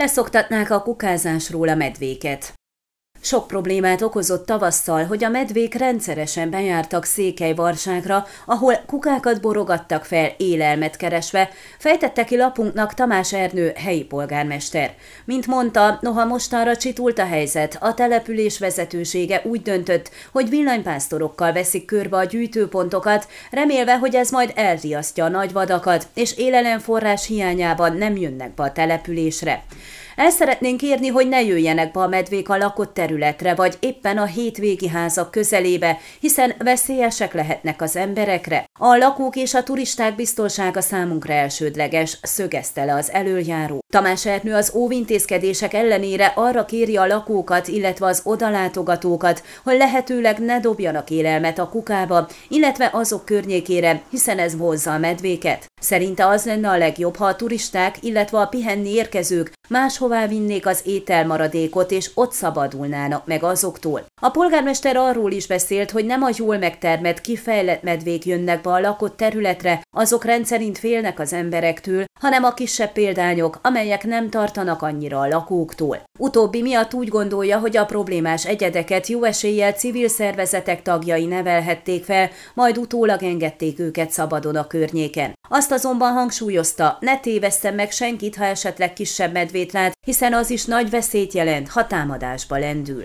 Leszoktatnák a kukázásról a medvéket. Sok problémát okozott tavasszal, hogy a medvék rendszeresen bejártak Székelyvarságra, ahol kukákat borogattak fel élelmet keresve, fejtette ki lapunknak Tamás Ernő helyi polgármester. Mint mondta, noha mostanra csitult a helyzet, a település vezetősége úgy döntött, hogy villanypásztorokkal veszik körbe a gyűjtőpontokat, remélve, hogy ez majd elriasztja a nagyvadakat, és élelemforrás hiányában nem jönnek be a településre. El szeretnénk írni, hogy ne jöjjenek be a medvék a lakott területre, vagy éppen a hétvégi házak közelébe, hiszen veszélyesek lehetnek az emberekre. A lakók és a turisták biztonsága számunkra elsődleges, szögezte le az előjáró. Tamás Ernő az óvintézkedések ellenére arra kéri a lakókat, illetve az odalátogatókat, hogy lehetőleg ne dobjanak élelmet a kukába, illetve azok környékére, hiszen ez vonzza a medvéket. Szerinte az lenne a legjobb, ha a turisták, illetve a pihenni érkezők máshová vinnék az ételmaradékot, és ott szabadulnának meg azoktól. A polgármester arról is beszélt, hogy nem a jól megtermett, kifejlett medvék jönnek be a lakott területre, azok rendszerint félnek az emberektől, hanem a kisebb példányok, amelyek nem tartanak annyira a lakóktól. Utóbbi miatt úgy gondolja, hogy a problémás egyedeket jó eséllyel civil szervezetek tagjai nevelhették fel, majd utólag engedték őket szabadon a környéken. Azt azonban hangsúlyozta, ne tévesztem meg senkit, ha esetleg kisebb medvét lát, hiszen az is nagy veszélyt jelent, ha támadásba lendül.